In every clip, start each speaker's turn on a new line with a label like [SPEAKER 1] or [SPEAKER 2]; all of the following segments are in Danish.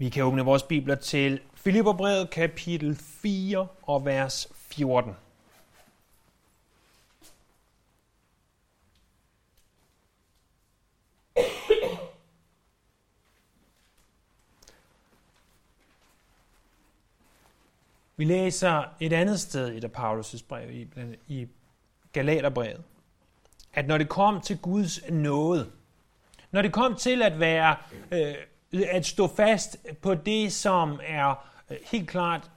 [SPEAKER 1] Vi kan åbne vores bibler til Filipperbrevet kapitel 4 og vers 14. Vi læser et andet sted i der Paulus' brev, i, i Galaterbrevet, at når det kom til Guds nåde, når det kom til at være øh, at stå fast på det, som er øh, helt klart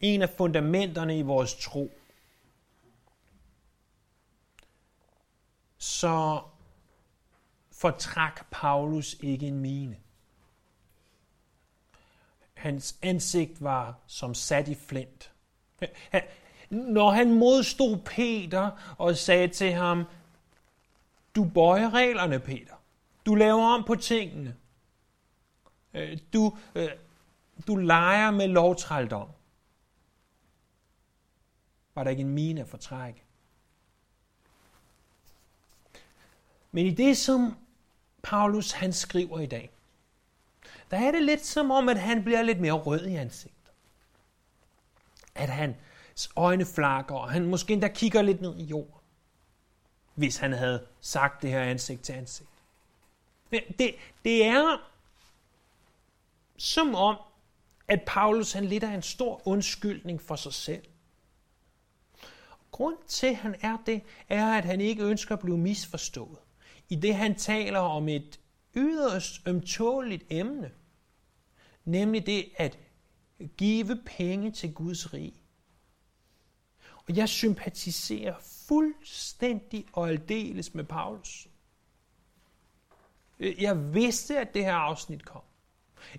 [SPEAKER 1] en af fundamenterne i vores tro, så fortræk Paulus ikke en mine. Hans ansigt var som sat i flint. Når han modstod Peter og sagde til ham, du bøjer reglerne, Peter. Du laver om på tingene. Øh, du, øh, du leger med lovtrældom. Var der ikke en mine at fortrække? Men i det, som Paulus han skriver i dag, der er det lidt som om, at han bliver lidt mere rød i ansigtet. At hans øjne flakker, og han måske endda kigger lidt ned i jorden, hvis han havde sagt det her ansigt til ansigt. Det, det er som om, at Paulus han lidt er en stor undskyldning for sig selv. Grund til, at han er det, er, at han ikke ønsker at blive misforstået. I det, han taler om et yderst ømtåligt emne, nemlig det at give penge til Guds rige. Og jeg sympatiserer fuldstændig og aldeles med Paulus. Jeg vidste, at det her afsnit kom.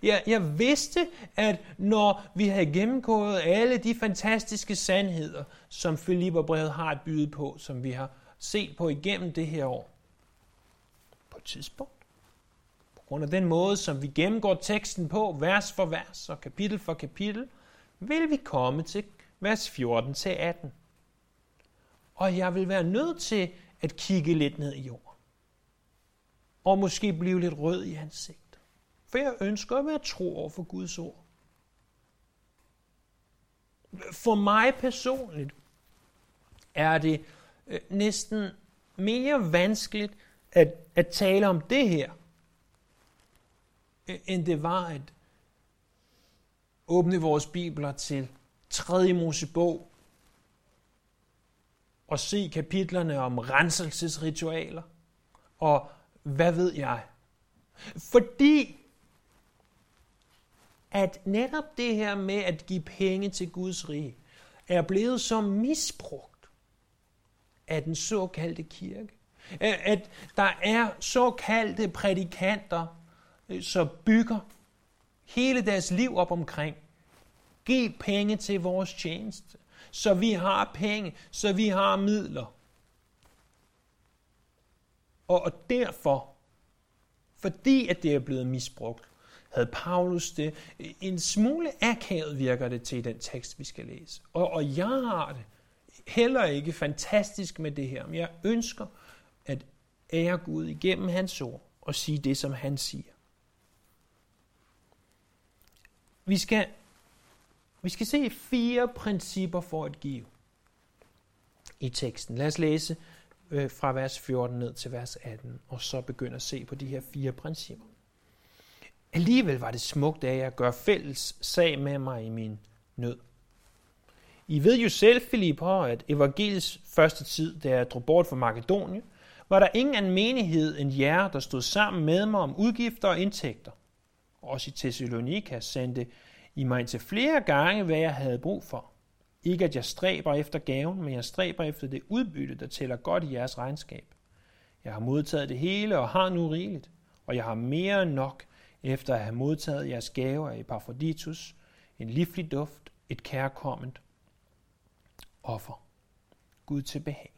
[SPEAKER 1] Jeg, jeg vidste, at når vi havde gennemgået alle de fantastiske sandheder, som Filipperbrevet har at byde på, som vi har set på igennem det her år, på et tidspunkt, på grund af den måde, som vi gennemgår teksten på, vers for vers og kapitel for kapitel, vil vi komme til vers 14 til 18. Og jeg vil være nødt til at kigge lidt ned i jorden. Og måske blive lidt rød i ansigtet. For jeg ønsker at være tro over for Guds ord. For mig personligt er det øh, næsten mere vanskeligt at, at tale om det her, øh, end det var at åbne vores bibler til 3. Mosebog og se kapitlerne om renselsesritualer og hvad ved jeg. Fordi at netop det her med at give penge til Guds rige er blevet så misbrugt af den såkaldte kirke. At der er såkaldte prædikanter, øh, som bygger hele deres liv op omkring. Giv penge til vores tjeneste, så vi har penge, så vi har midler. Og derfor, fordi at det er blevet misbrugt, havde Paulus det. En smule akavet virker det til i den tekst, vi skal læse. Og, og jeg har det heller ikke fantastisk med det her, men jeg ønsker at ære Gud igennem hans ord og sige det, som han siger. Vi skal, vi skal se fire principper for at give i teksten. Lad os læse øh, fra vers 14 ned til vers 18, og så begynde at se på de her fire principper. Alligevel var det smukt af jer at gøre fælles sag med mig i min nød. I ved jo selv, Filipper, at evangeliets første tid, da jeg drog bort fra Makedonien, var der ingen anden menighed end jer, der stod sammen med mig om udgifter og indtægter. Også i Thessalonika sendte I mig til flere gange, hvad jeg havde brug for. Ikke at jeg stræber efter gaven, men jeg stræber efter det udbytte, der tæller godt i jeres regnskab. Jeg har modtaget det hele og har nu rigeligt, og jeg har mere end nok, efter at have modtaget jeres gaver af Epaphroditus, en livlig duft, et kærkomment offer. Gud til behag.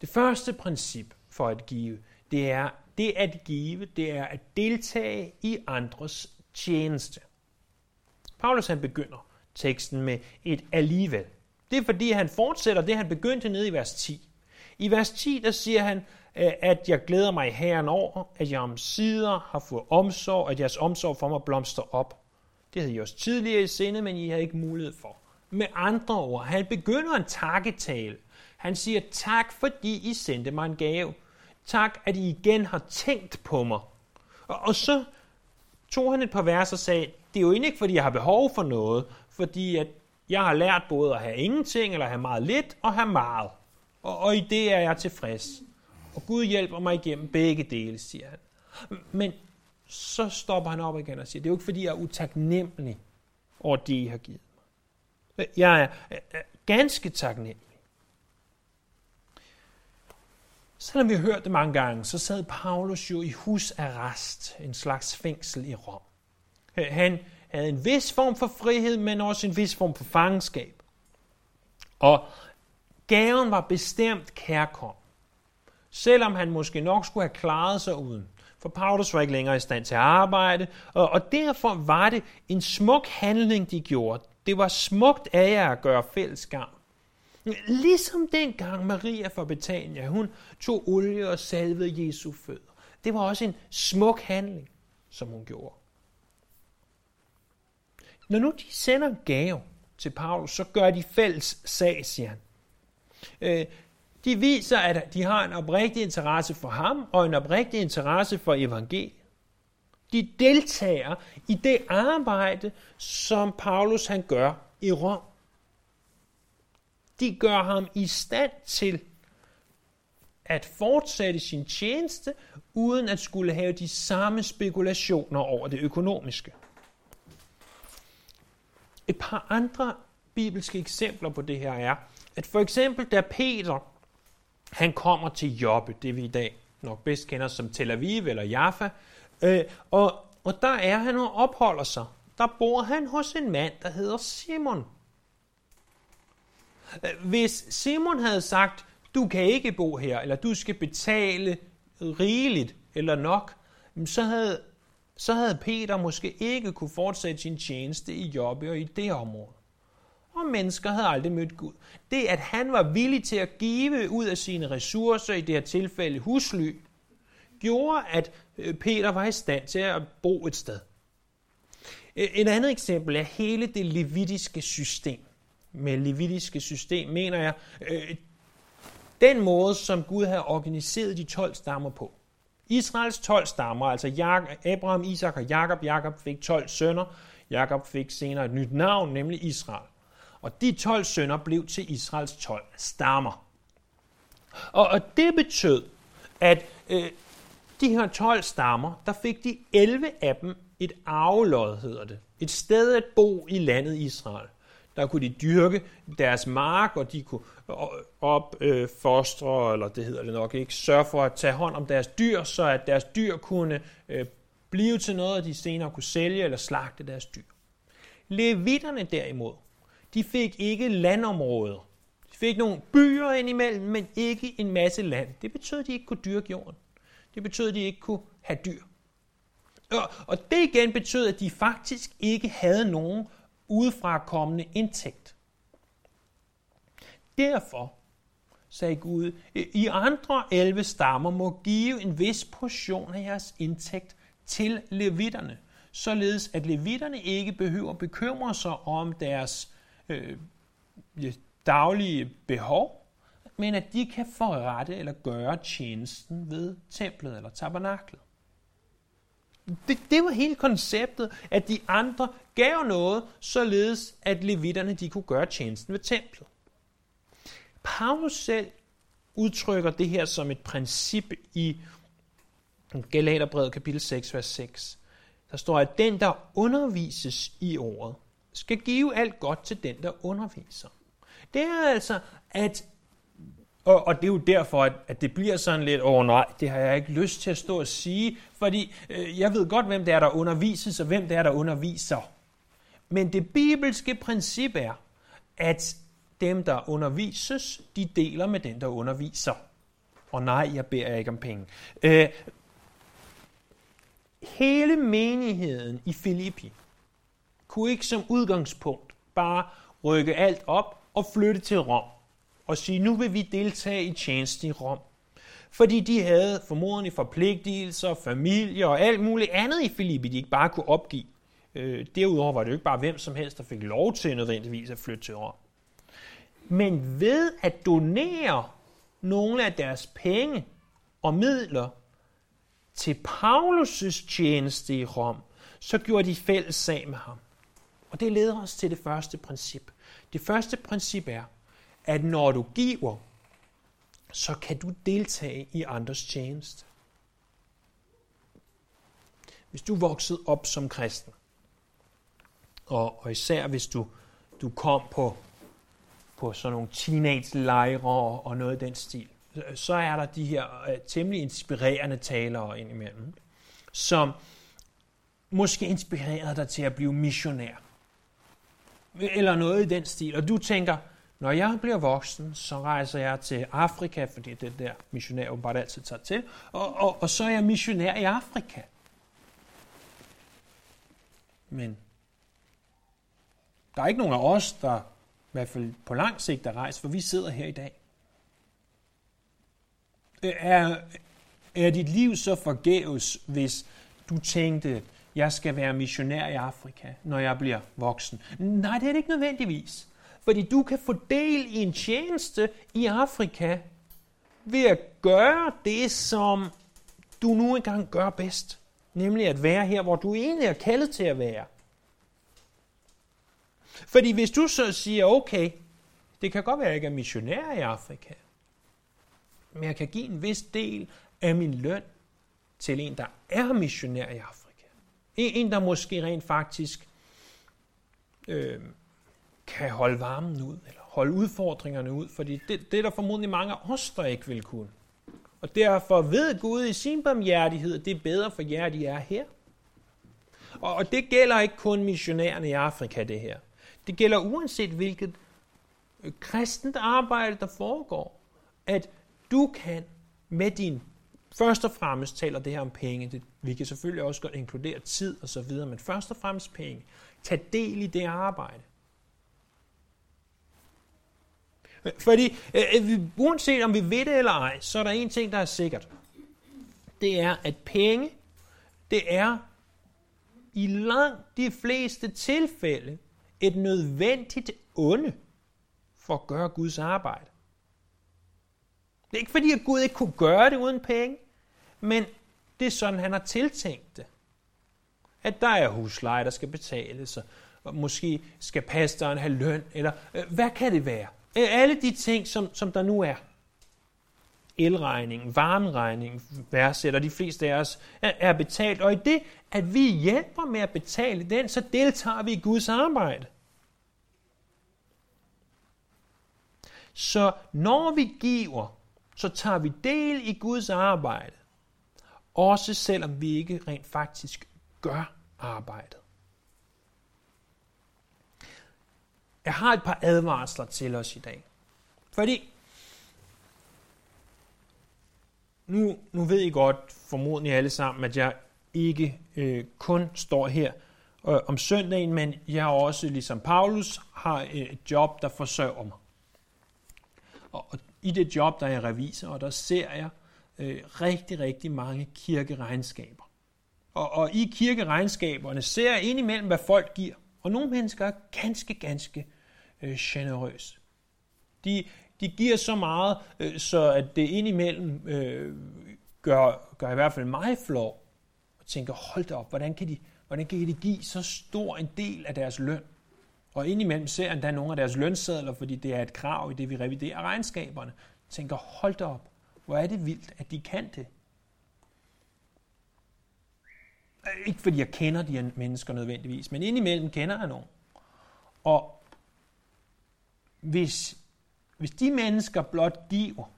[SPEAKER 1] Det første princip for at give, det er, det at give, det er at deltage i andres tjeneste. Paulus han begynder teksten med et alligevel. Det er fordi, han fortsætter det, han begyndte nede i vers 10. I vers 10, der siger han, øh, at jeg glæder mig i herren over, at jeg om sider har fået omsorg, at jeres omsorg for mig blomster op. Det havde I også tidligere i sinde, men I havde ikke mulighed for. Med andre ord, han begynder en takketale. Han siger, tak fordi I sendte mig en gave. Tak, at I igen har tænkt på mig. Og, og så tog han et par vers og sagde, det er jo ikke, fordi jeg har behov for noget, fordi at jeg har lært både at have ingenting, eller have meget lidt, og have meget. Og, og i det er jeg tilfreds. Og Gud hjælper mig igennem begge dele, siger han. Men så stopper han op igen og siger, det er jo ikke, fordi jeg er utaknemmelig over det, I har givet mig. Jeg er ganske taknemmelig. Selvom vi har hørt det mange gange, så sad Paulus jo i husarrest, en slags fængsel i Rom. Han havde en vis form for frihed, men også en vis form for fangenskab. Og gaven var bestemt kærkom. Selvom han måske nok skulle have klaret sig uden. For Paulus var ikke længere i stand til at arbejde, og, og derfor var det en smuk handling, de gjorde. Det var smukt af jer at gøre fælles gavn. Ligesom dengang Maria fra Betania, hun tog olie og salvede Jesu fødder. Det var også en smuk handling, som hun gjorde. Når nu de sender en gave til Paulus, så gør de fælles sag, siger han. Øh, de viser, at de har en oprigtig interesse for ham, og en oprigtig interesse for evangeliet. De deltager i det arbejde, som Paulus han gør i Rom. De gør ham i stand til at fortsætte sin tjeneste, uden at skulle have de samme spekulationer over det økonomiske. Et par andre bibelske eksempler på det her er, at for eksempel da Peter han kommer til Jobbe, det vi i dag nok bedst kender som Tel Aviv eller Jaffa, øh, og, og der er han og opholder sig. Der bor han hos en mand, der hedder Simon. Øh, hvis Simon havde sagt, du kan ikke bo her, eller du skal betale rigeligt eller nok, så havde, så havde Peter måske ikke kunne fortsætte sin tjeneste i Jobbe og i det område. Og mennesker havde aldrig mødt Gud. Det, at han var villig til at give ud af sine ressourcer, i det her tilfælde husly, gjorde, at øh, Peter var i stand til at bo et sted. Et andet eksempel er hele det levitiske system. Med levitiske system mener jeg øh, den måde, som Gud havde organiseret de 12 stammer på. Israels 12 stammer, altså Abraham, Isak og Jakob. Jakob fik 12 sønner. Jakob fik senere et nyt navn, nemlig Israel. Og de 12 sønner blev til Israels 12 stammer. Og, og det betød, at øh, de her 12 stammer, der fik de 11 af dem et arvelod, hedder det. Et sted at bo i landet Israel. Der kunne de dyrke deres mark, og de kunne opfostre, øh, eller det hedder det nok ikke, sørge for at tage hånd om deres dyr, så at deres dyr kunne øh, blive til noget, og de senere kunne sælge eller slagte deres dyr. Levitterne derimod, de fik ikke landområder. De fik nogle byer indimellem, men ikke en masse land. Det betød, at de ikke kunne dyrke jorden. Det betød, at de ikke kunne have dyr. Og, og det igen betød, at de faktisk ikke havde nogen udefra kommende indtægt. Derfor sagde Gud, I andre 11 stammer må give en vis portion af jeres indtægt til levitterne, således at levitterne ikke behøver bekymre sig om deres øh, daglige behov, men at de kan forrette eller gøre tjenesten ved templet eller tabernaklet. Det, det var hele konceptet, at de andre gav noget, således at levitterne de kunne gøre tjenesten ved templet. Paulus selv udtrykker det her som et princip i Galaterbrevet kapitel 6, vers 6. Der står, at den, der undervises i ordet, skal give alt godt til den, der underviser. Det er altså, at og, og det er jo derfor, at, at det bliver sådan lidt, åh oh, nej, det har jeg ikke lyst til at stå og sige, fordi øh, jeg ved godt, hvem det er, der undervises, og hvem det er, der underviser. Men det bibelske princip er, at dem, der undervises, de deler med den, der underviser. Og nej, jeg beder ikke om penge. Øh, hele menigheden i Filippi kunne ikke som udgangspunkt bare rykke alt op og flytte til Rom og sige, nu vil vi deltage i tjeneste i Rom. Fordi de havde formodentlig forpligtelser, familie og alt muligt andet i Filippi, de ikke bare kunne opgive. Øh, derudover var det jo ikke bare hvem som helst, der fik lov til nødvendigvis at flytte til Rom. Men ved at donere nogle af deres penge og midler til Paulus' tjeneste i Rom, så gjorde de fælles sag med ham. Og det leder os til det første princip. Det første princip er, at når du giver, så kan du deltage i andres tjeneste. Hvis du voksede op som kristen, og, og især hvis du, du kom på, på sådan nogle teenage-lejre og, og noget af den stil, så er der de her uh, temmelig inspirerende talere indimellem, som måske inspirerede dig til at blive missionær. Eller noget i den stil. Og du tænker, når jeg bliver voksen, så rejser jeg til Afrika, fordi det der missionær bare altid tager til, og, og, og så er jeg missionær i Afrika. Men der er ikke nogen af os, der i hvert fald på lang sigt er rejst, for vi sidder her i dag. Er, er dit liv så forgæves, hvis du tænkte, jeg skal være missionær i Afrika, når jeg bliver voksen? Nej, det er det ikke nødvendigvis. Fordi du kan få del i en tjeneste i Afrika ved at gøre det, som du nu engang gør bedst. Nemlig at være her, hvor du egentlig er kaldet til at være. Fordi hvis du så siger, okay, det kan godt være, at jeg ikke er missionær i Afrika, men jeg kan give en vis del af min løn til en, der er missionær i Afrika. En, der måske rent faktisk øh, kan holde varmen ud, eller holde udfordringerne ud, fordi det, det er der formodentlig mange af os, der ikke vil kunne. Og derfor ved Gud i sin barmhjertighed, at det er bedre for jer, at I er her. Og, og det gælder ikke kun missionærerne i Afrika, det her. Det gælder uanset hvilket øh, kristent arbejde, der foregår, at du kan med din, først og fremmest taler det her om penge, det, vi kan selvfølgelig også godt inkludere tid og så videre, men først og fremmest penge, tag del i det arbejde. Fordi øh, øh, vi, uanset om vi ved det eller ej, så er der en ting, der er sikkert. Det er, at penge, det er i langt de fleste tilfælde et nødvendigt onde for at gøre Guds arbejde. Det er ikke fordi, at Gud ikke kunne gøre det uden penge, men det er sådan, han har tiltænkt det. At der er husleje, der skal betales, og måske skal pastoren have løn, eller øh, hvad kan det være? Øh, alle de ting, som, som der nu er. Elregningen, varmeregningen værdsætter de fleste af os er, er betalt, og i det, at vi hjælper med at betale den, så deltager vi i Guds arbejde. Så når vi giver, så tager vi del i Guds arbejde. Også selvom vi ikke rent faktisk gør arbejdet. Jeg har et par advarsler til os i dag. Fordi nu, nu ved I godt, formodentlig alle sammen, at jeg ikke øh, kun står her øh, om søndagen, men jeg også, ligesom Paulus, har øh, et job, der forsørger mig. Og, og i det job, der er revisor, og der ser jeg øh, rigtig, rigtig mange kirkeregnskaber. Og, og i kirkeregnskaberne ser jeg indimellem, hvad folk giver. Og nogle mennesker er ganske, ganske øh, generøse. De, de giver så meget, øh, så at det indimellem øh, gør, gør i hvert fald mig flov. Og tænker, hold da op, hvordan kan, de, hvordan kan de give så stor en del af deres løn? Og indimellem ser jeg endda nogle af deres lønsedler, fordi det er et krav i det, vi reviderer regnskaberne. Tænker, hold da op, hvor er det vildt, at de kan det. Ikke fordi jeg kender de her mennesker nødvendigvis, men indimellem kender jeg nogen. Og hvis, hvis de mennesker blot giver,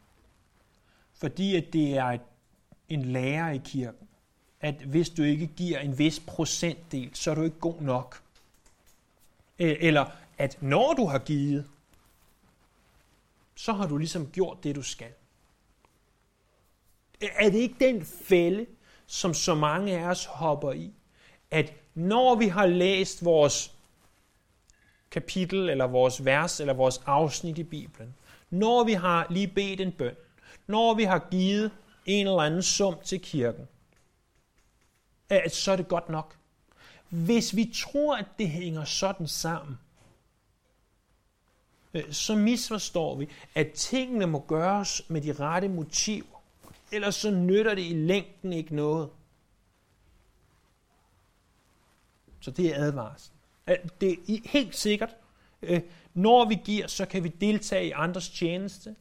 [SPEAKER 1] fordi at det er et, en lærer i kirken, at hvis du ikke giver en vis procentdel, så er du ikke god nok. Øh, eller at når du har givet, så har du ligesom gjort det, du skal. Er det ikke den fælde, som så mange af os hopper i? At når vi har læst vores kapitel, eller vores vers, eller vores afsnit i Bibelen, når vi har lige bedt en bøn, når vi har givet en eller anden sum til kirken, at så er det godt nok. Hvis vi tror, at det hænger sådan sammen, øh, så misforstår vi, at tingene må gøres med de rette motiver. Ellers så nytter det i længden ikke noget. Så det er advarslen. Det er helt sikkert, øh, når vi giver, så kan vi deltage i andres tjeneste,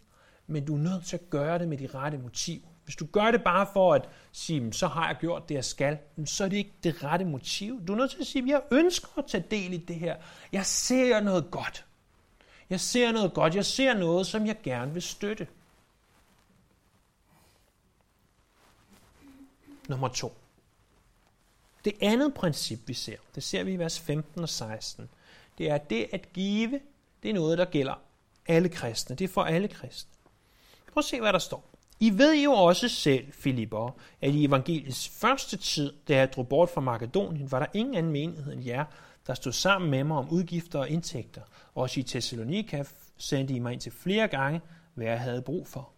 [SPEAKER 1] men du er nødt til at gøre det med de rette motiver. Hvis du gør det bare for at sige, så har jeg gjort det, jeg skal, så er det ikke det rette motiv. Du er nødt til at sige, jeg ønsker at tage del i det her. Jeg ser noget godt. Jeg ser noget godt. Jeg ser noget, som jeg gerne vil støtte. Nummer to. Det andet princip, vi ser, det ser vi i vers 15 og 16, det er, at det at give, det er noget, der gælder alle kristne. Det er for alle kristne. Prøv at se, hvad der står. I ved jo også selv, Filipper, at i evangeliets første tid, da jeg drog bort fra Makedonien, var der ingen anden menighed end jer, der stod sammen med mig om udgifter og indtægter. Også i Thessalonika sendte I mig ind til flere gange, hvad jeg havde brug for.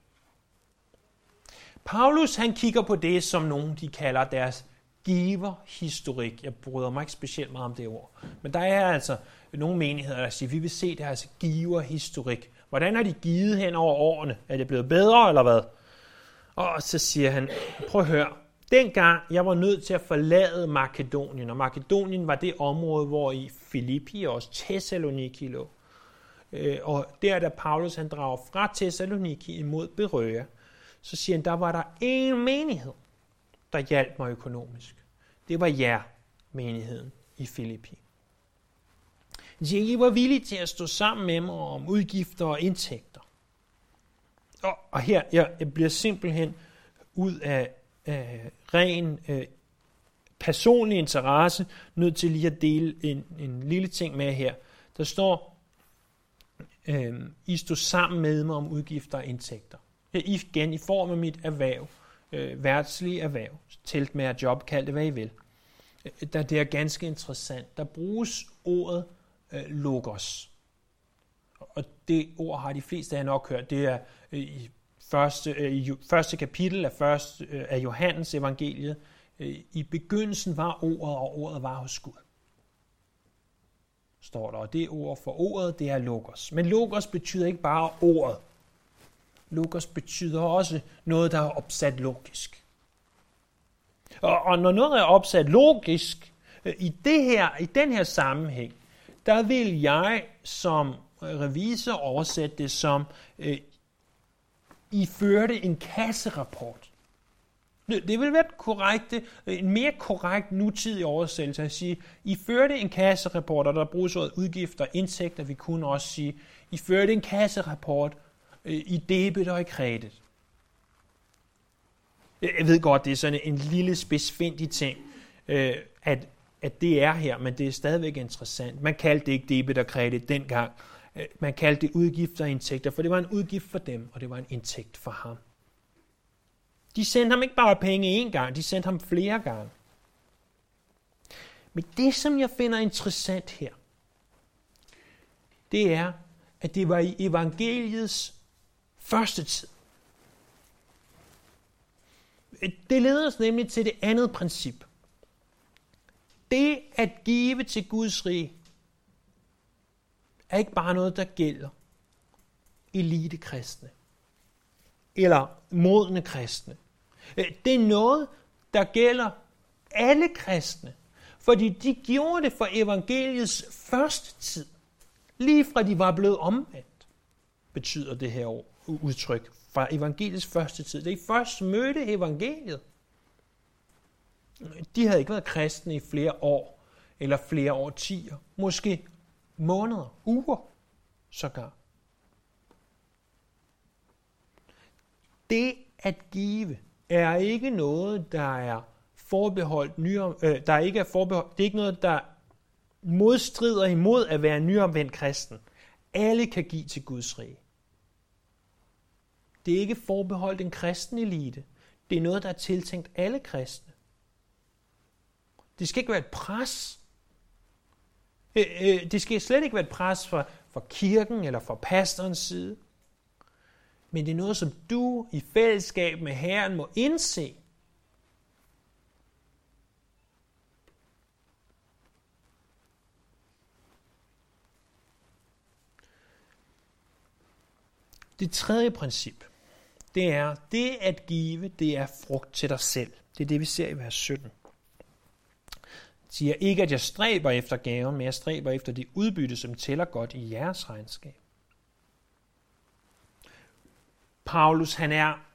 [SPEAKER 1] Paulus han kigger på det, som nogen de kalder deres giverhistorik. Jeg bryder mig ikke specielt meget om det ord. Men der er altså nogle menigheder, der siger, vi vil se deres giverhistorik. Hvordan har de givet hen over årene? Er det blevet bedre, eller hvad? Og så siger han, prøv at høre, dengang jeg var nødt til at forlade Makedonien, og Makedonien var det område, hvor i Filippi og også Thessaloniki lå. Øh, og der, da Paulus han drager fra Thessaloniki imod Berøa, så siger han, der var der en menighed, der hjalp mig økonomisk. Det var jer, menigheden i Filippi. De var villige til at stå sammen med mig om udgifter og indtægter. Og, og her jeg, jeg bliver simpelthen ud af, af ren øh, personlig interesse nødt til lige at dele en, en lille ting med her. Der står, øh, I stod sammen med mig om udgifter og indtægter. Jeg igen i form af mit erhverv, øh, værtslige erhverv, telt med at job, kald det hvad I vil. Øh, der det er ganske interessant. Der bruges ordet øh, logos. Og det ord har de fleste af jer nok hørt. Det er øh, i første, øh, i første kapitel af, første, øh, af Johannes evangeliet. I begyndelsen var ordet, og ordet var hos Gud. Står der. Og det ord for ordet, det er logos. Men logos betyder ikke bare ordet. Logos betyder også noget, der er opsat logisk. Og, og når noget er opsat logisk, i, det her, i den her sammenhæng, der vil jeg som revisor oversætte det som, øh, I førte en kasserapport. Det vil være korrekt, øh, en mere korrekt nutidig oversættelse at sige, I førte en kasserapport, og der bruges ordet udgifter og indtægter. Vi kunne også sige, I førte en kasserapport øh, i debet og i kredit. Jeg ved godt, det er sådan en lille spidsfindig ting, øh, at at det er her, men det er stadigvæk interessant. Man kaldte det ikke debit og kredit dengang. Øh, man kaldte det udgifter og indtægter, for det var en udgift for dem, og det var en indtægt for ham. De sendte ham ikke bare penge én gang, de sendte ham flere gange. Men det, som jeg finder interessant her, det er, at det var i evangeliets første tid. Det leder os nemlig til det andet princip det at give til Guds rige er ikke bare noget, der gælder elite kristne eller modne kristne. Øh, det er noget, der gælder alle kristne, fordi de gjorde det for evangeliets første tid, lige fra de var blevet omvendt, betyder det her udtryk fra evangeliets første tid. Det er først mødte evangeliet, de havde ikke været kristne i flere år, eller flere årtier, måske måneder, uger sågar. Det at give er ikke noget, der er forbeholdt nyom, øh, der ikke er forbeholdt, det er ikke noget, der modstrider imod at være nyomvendt kristen. Alle kan give til Guds rige. Det er ikke forbeholdt en kristen elite. Det er noget, der er tiltænkt alle kristne. Det skal ikke være et pres. Øh, øh, det skal slet ikke være et pres fra, fra kirken eller fra pastorens side. Men det er noget, som du i fællesskab med Herren må indse. Det tredje princip, det er, det at give, det er frugt til dig selv. Det er det, vi ser i vers 17. Siger ikke, at jeg stræber efter gaven, men jeg stræber efter det udbytte, som tæller godt i jeres regnskab. Paulus, han er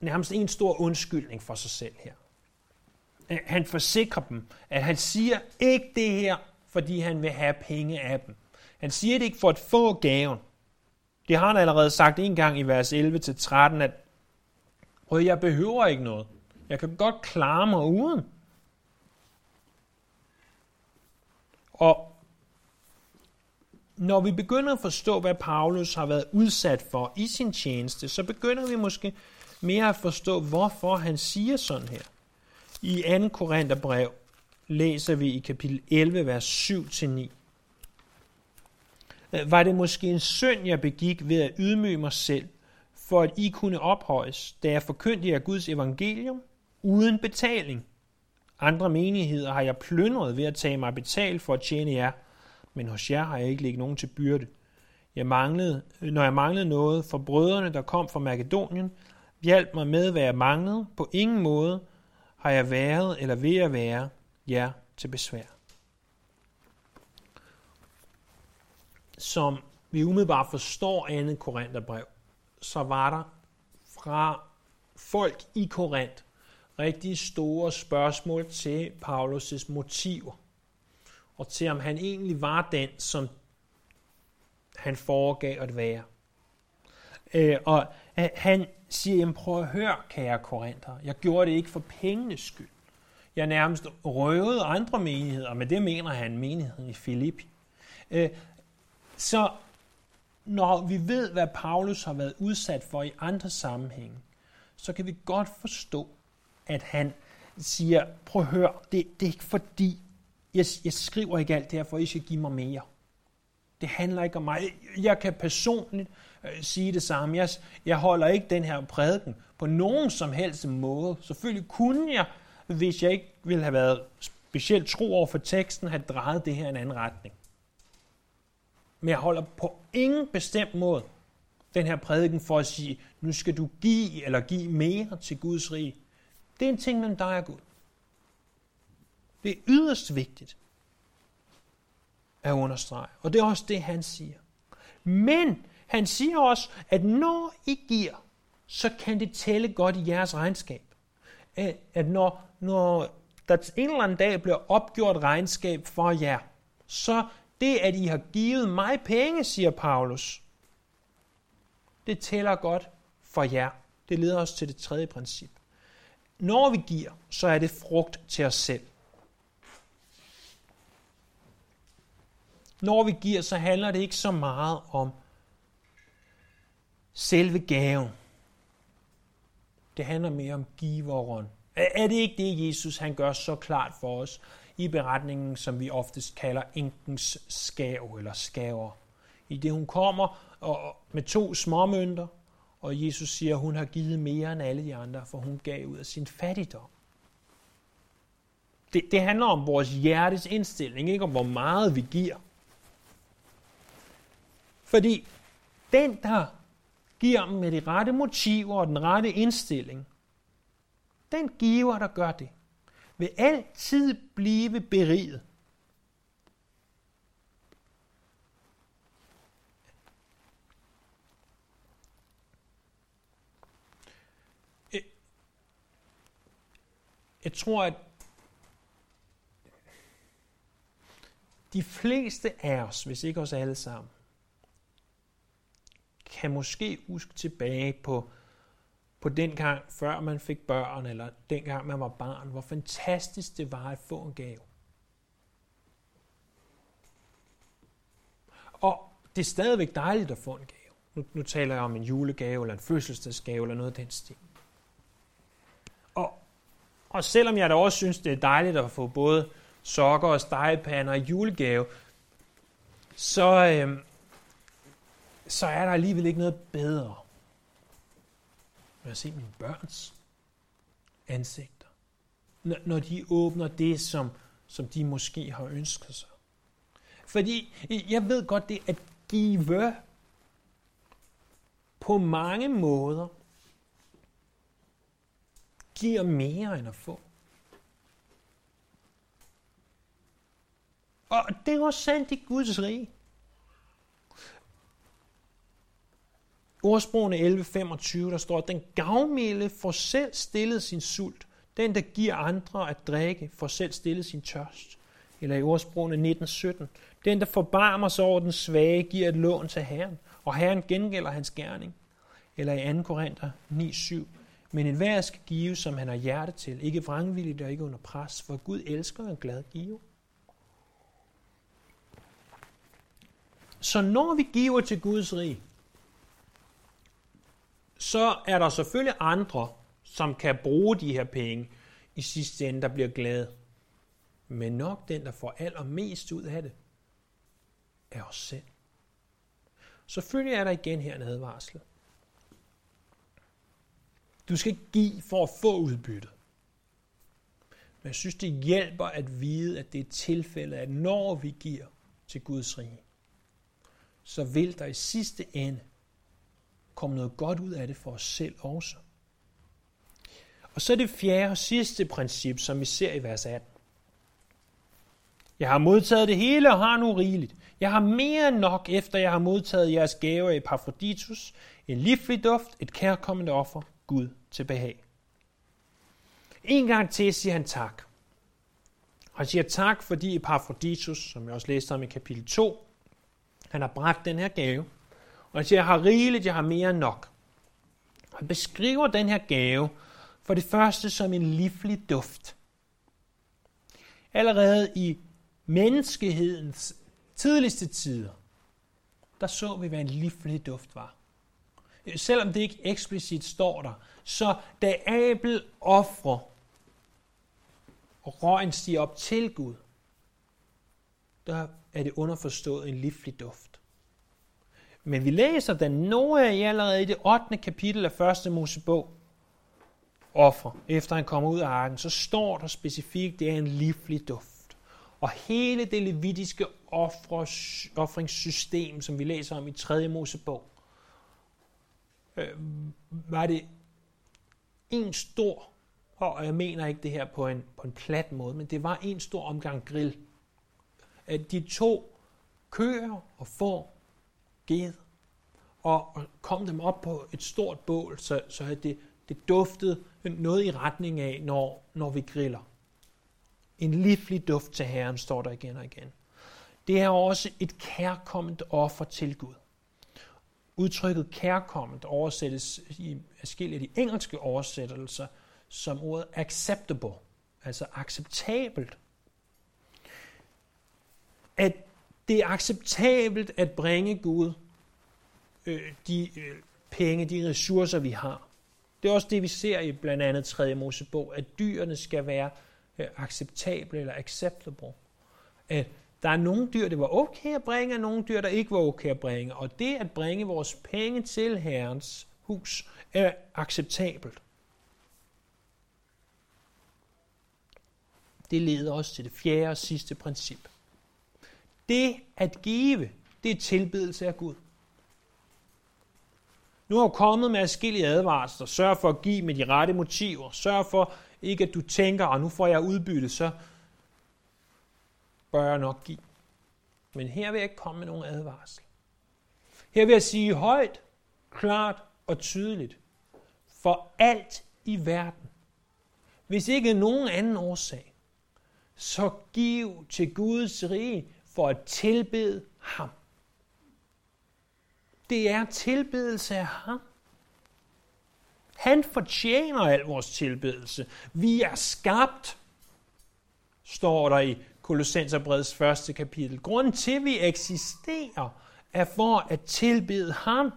[SPEAKER 1] nærmest en stor undskyldning for sig selv her. Han forsikrer dem, at han siger ikke det her, fordi han vil have penge af dem. Han siger det ikke for at få gaven. Det har han allerede sagt en gang i vers 11-13, at jeg behøver ikke noget. Jeg kan godt klare mig uden. Og når vi begynder at forstå, hvad Paulus har været udsat for i sin tjeneste, så begynder vi måske mere at forstå, hvorfor han siger sådan her. I 2. Korintherbrev læser vi i kapitel 11, vers 7-9. Øh, Var det måske en synd, jeg begik ved at ydmyge mig selv, for at I kunne ophøjes, da jeg forkyndte jer Guds evangelium uden betaling? Andre menigheder har jeg plyndret ved at tage mig betalt for at tjene jer, men hos jer har jeg ikke lægget nogen til byrde. Jeg manglede, når jeg manglede noget for brødrene, der kom fra Makedonien, hjalp mig med, hvad jeg manglede. På ingen måde har jeg været eller ved at være jer til besvær. Som vi umiddelbart forstår andet Korintherbrev, så var der fra folk i Korinth rigtig store spørgsmål til Paulus' motiver, og til om han egentlig var den, som han foregav at være. Øh, og øh, han siger, jamen prøv at høre, kære korinther, jeg gjorde det ikke for pengenes skyld. Jeg nærmest røvede andre menigheder, men det mener han menigheden i Filippi. Øh, så når vi ved, hvad Paulus har været udsat for i andre sammenhænge, så kan vi godt forstå, at han siger, prøv at høre, det, det er ikke fordi, jeg, jeg skriver ikke alt det her, for I skal give mig mere. Det handler ikke om mig. Jeg kan personligt øh, sige det samme. Jeg, jeg holder ikke den her prædiken på nogen som helst måde. Selvfølgelig kunne jeg, hvis jeg ikke ville have været specielt tro over for teksten, have drejet det her i en anden retning. Men jeg holder på ingen bestemt måde den her prædiken for at sige, nu skal du give eller give mere til Guds rige. Det er en ting mellem dig og Gud. Det er yderst vigtigt at understrege. Og det er også det, han siger. Men han siger også, at når I giver, så kan det tælle godt i jeres regnskab. At når, når der en eller anden dag bliver opgjort regnskab for jer, så det, at I har givet mig penge, siger Paulus, det tæller godt for jer. Det leder os til det tredje princip. Når vi giver, så er det frugt til os selv. Når vi giver, så handler det ikke så meget om selve gaven. Det handler mere om giveren. Er det ikke det, Jesus han gør så klart for os i beretningen, som vi oftest kalder enkens skav eller skaver? I det hun kommer og med to småmønter, og Jesus siger, at hun har givet mere end alle de andre, for hun gav ud af sin fattigdom. Det, det handler om vores hjertes indstilling, ikke om hvor meget vi giver. Fordi den, der giver med de rette motiver og den rette indstilling, den giver, der gør det, vil altid blive beriget. Jeg tror, at de fleste af os, hvis ikke os alle sammen, kan måske huske tilbage på, på den gang, før man fik børn, eller den gang man var barn, hvor fantastisk det var at få en gave. Og det er stadigvæk dejligt at få en gave. Nu, nu taler jeg om en julegave, eller en fødselsdagsgave, eller noget af den stil. Og, selvom jeg da også synes, det er dejligt at få både sokker og stegepander og julegave, så, øh, så er der alligevel ikke noget bedre end at se mine børns ansigter. Når, når de åbner det, som, som de måske har ønsket sig. Fordi jeg ved godt, det at give på mange måder giver mere end at få. Og det er også sandt i Guds rige. Ordsprogene 11.25, der står, den gavmilde får selv stillet sin sult. Den, der giver andre at drikke, får selv stillet sin tørst. Eller i ordsprogene 19.17, den, der forbarmer sig over den svage, giver et lån til Herren, og Herren gengælder hans gerning. Eller i 2. Korinther 9.7, men enhver skal give, som han har hjerte til, ikke vrangvilligt og ikke under pres, for Gud elsker en glad give. Så når vi giver til Guds rig, så er der selvfølgelig andre, som kan bruge de her penge i sidste ende, der bliver glade. Men nok den, der får allermest ud af det, er os selv. Selvfølgelig er der igen her en advarsel. Du skal ikke give for at få udbyttet. Men jeg synes, det hjælper at vide, at det er tilfældet, at når vi giver til Guds rige, så vil der i sidste ende komme noget godt ud af det for os selv også. Og så det fjerde og sidste princip, som vi ser i vers 18. Jeg har modtaget det hele og har nu rigeligt. Jeg har mere end nok, efter jeg har modtaget jeres gaver i Paphroditus, en livlig duft, et kærkommende offer, Gud til behag. En gang til siger han tak. Han siger tak, fordi Epaphroditus, som jeg også læste om i kapitel 2, han har bragt den her gave. Og han siger, jeg har rigeligt, jeg har mere end nok. Han beskriver den her gave for det første som en livlig duft. Allerede i menneskehedens tidligste tider, der så vi, hvad en livlig duft var. Selvom det ikke eksplicit står der, så da Abel offrer og røgen stiger op til Gud, der er det underforstået en livlig duft. Men vi læser, da Noah i allerede i det 8. kapitel af 1. Mosebog offer, efter han kommer ud af arken, så står der specifikt, det er en livlig duft. Og hele det levitiske offringssystem, som vi læser om i 3. Mosebog, øh, var det en stor, og jeg mener ikke det her på en, på en plat måde, men det var en stor omgang grill. At de to køer og får ged, og kom dem op på et stort bål, så, så det, det duftede noget i retning af, når, når vi griller. En livlig duft til Herren, står der igen og igen. Det er også et kærkommet offer til Gud. Udtrykket kærkommet oversættes i forskellige af de engelske oversættelser som ordet acceptable, altså acceptabelt. At det er acceptabelt at bringe Gud øh, de øh, penge, de ressourcer, vi har. Det er også det, vi ser i blandt andet 3. Mosebog, at dyrene skal være øh, acceptable eller acceptable. At der er nogle dyr, det var okay at bringe, og nogle dyr, der ikke var okay at bringe. Og det at bringe vores penge til Herrens hus er acceptabelt. Det leder os til det fjerde og sidste princip. Det at give, det er tilbedelse af Gud. Nu har jeg kommet med forskellige advarsler. Sørg for at give med de rette motiver. Sørg for ikke, at du tænker, at nu får jeg udbytte, så bør jeg nok give. Men her vil jeg ikke komme med nogen advarsel. Her vil jeg sige højt, klart og tydeligt. For alt i verden. Hvis ikke nogen anden årsag, så giv til Guds rige for at tilbede ham. Det er tilbedelse af ham. Han fortjener al vores tilbedelse. Vi er skabt, står der i Kolossenserbreds første kapitel. Grunden til, at vi eksisterer, er for at tilbede ham.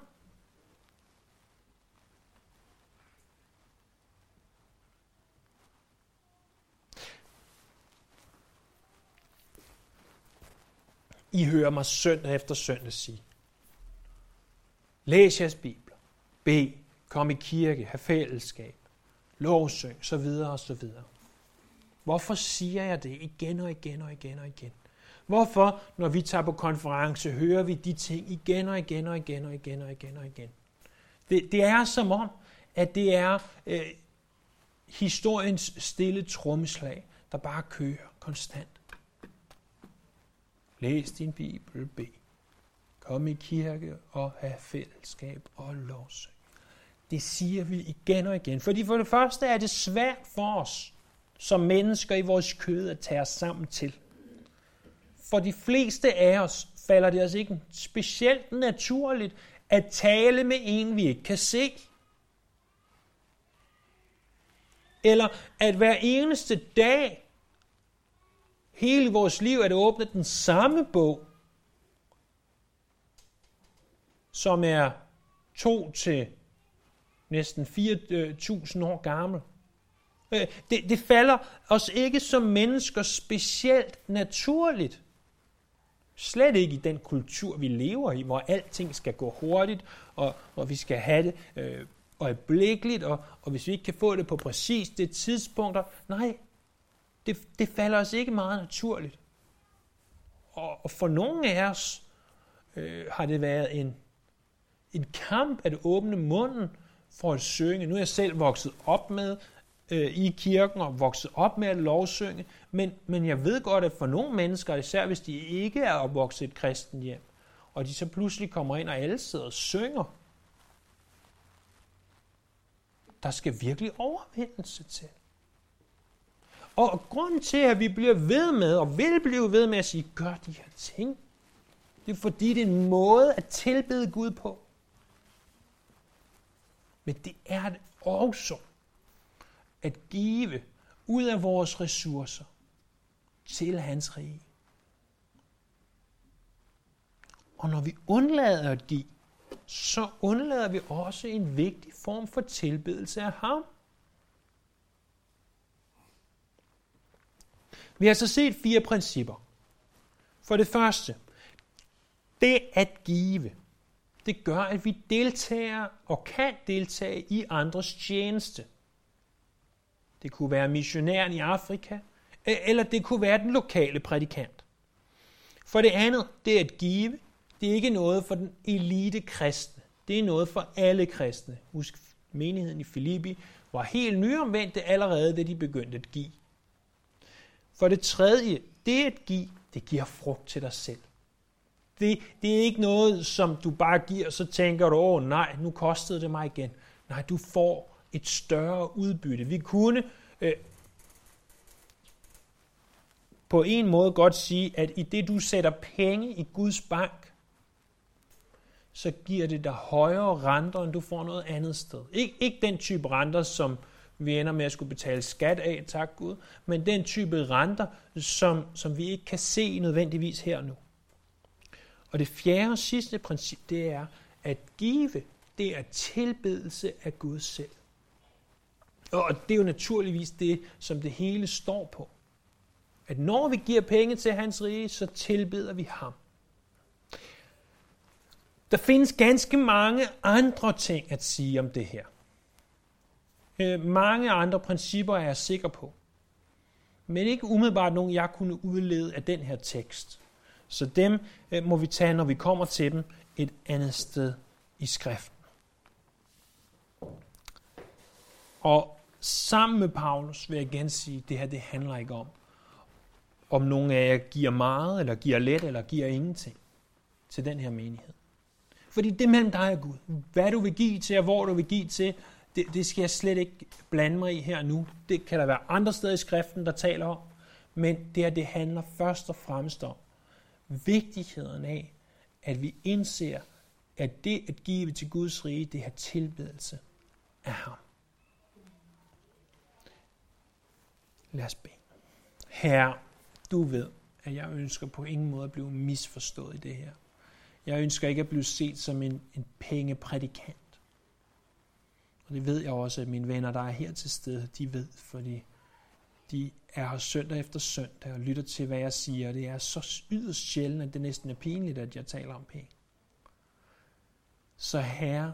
[SPEAKER 1] I hører mig søndag efter søndag sige, Læs jeres bibler. Be. Kom i kirke, have fællesskab, lovsøg, så videre og så videre. Hvorfor siger jeg det igen og igen og igen og igen? Hvorfor, når vi tager på konference, hører vi de ting igen og igen og igen og igen og igen og igen? Det, det er som om, at det er øh, historiens stille trommeslag, der bare kører konstant. Læs din Bibel, B. Kom i kirke og have fællesskab og lovsøg. Det siger vi igen og igen. Fordi for det første er det svært for os som mennesker i vores kød at tage os sammen til. For de fleste af os falder det os ikke specielt naturligt at tale med en, vi ikke kan se. Eller at hver eneste dag, hele vores liv, at åbne den samme bog, som er to til næsten 4.000 øh, år gammel. Øh, det, det falder os ikke som mennesker specielt naturligt. Slet ikke i den kultur, vi lever i, hvor alting skal gå hurtigt, og, og vi skal have det øh, øjeblikkeligt, og, og hvis vi ikke kan få det på præcis det tidspunkter, nej, det, det falder os ikke meget naturligt. Og, og for nogle af os øh, har det været en, en kamp at åbne munden for at synge. Nu er jeg selv vokset op med øh, i kirken og vokset op med at lovsynge, men, men jeg ved godt, at for nogle mennesker, især hvis de ikke er opvokset i et kristent hjem, og de så pludselig kommer ind, og alle sidder og synger, der skal virkelig overvindelse til. Og grunden til, at vi bliver ved med, og vil blive ved med at sige, gør de her ting, det er fordi, det er en måde at tilbede Gud på. Men det er det også at give ud af vores ressourcer til hans rige. Og når vi undlader at give, så undlader vi også en vigtig form for tilbedelse af ham. Vi har så set fire principper. For det første, det at give, det gør, at vi deltager og kan deltage i andres tjeneste. Det kunne være missionæren i Afrika, eller det kunne være den lokale prædikant. For det andet, det at give, det er ikke noget for den elite kristne. Det er noget for alle kristne. Husk, menigheden i Filippi var helt nyomvendte allerede, da de begyndte at give. For det tredje, det at give, det giver frugt til dig selv. Det, det er ikke noget, som du bare giver, og så tænker du, åh nej, nu kostede det mig igen. Nej, du får et større udbytte. Vi kunne øh, på en måde godt sige, at i det du sætter penge i Guds bank, så giver det dig højere renter, end du får noget andet sted. Ik- ikke den type renter, som vi ender med at skulle betale skat af, tak Gud, men den type renter, som, som vi ikke kan se nødvendigvis her nu. Og det fjerde og sidste princip, det er, at give, det er tilbedelse af Gud selv. Og det er jo naturligvis det, som det hele står på. At når vi giver penge til hans rige, så tilbeder vi ham. Der findes ganske mange andre ting at sige om det her. Øh, mange andre principper er jeg sikker på. Men ikke umiddelbart nogen, jeg kunne udlede af den her tekst. Så dem øh, må vi tage, når vi kommer til dem et andet sted i skriften. Og sammen med Paulus vil jeg igen sige, at det her det handler ikke om, om nogen af jer giver meget, eller giver let, eller giver ingenting til den her menighed. Fordi det er mellem dig og Gud. Hvad du vil give til, og hvor du vil give til, det, det skal jeg slet ikke blande mig i her nu. Det kan der være andre steder i skriften, der taler om. Men det her, det handler først og fremmest om vigtigheden af, at vi indser, at det at give til Guds rige, det er tilbedelse af ham. Lad os bede. Herre, du ved, at jeg ønsker på ingen måde at blive misforstået i det her. Jeg ønsker ikke at blive set som en, en pengeprædikant. Og det ved jeg også, at mine venner, der er her til stede, de ved, fordi de er her søndag efter søndag og lytter til, hvad jeg siger. Det er så yderst sjældent, at det næsten er pinligt, at jeg taler om penge. Så herre,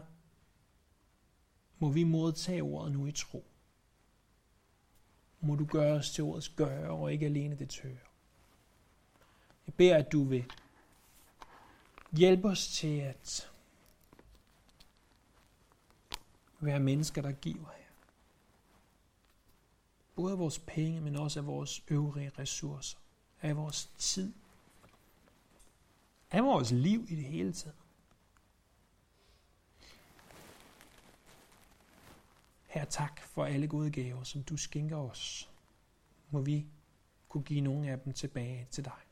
[SPEAKER 1] må vi modtage ordet nu i tro. Må du gøre os til ordets gøre, og ikke alene det tør. Jeg beder, at du vil hjælpe os til at være mennesker, der giver her. Både af vores penge, men også af vores øvrige ressourcer. Af vores tid. Af vores liv i det hele taget. Her tak for alle gode gaver, som du skænker os. Må vi kunne give nogle af dem tilbage til dig.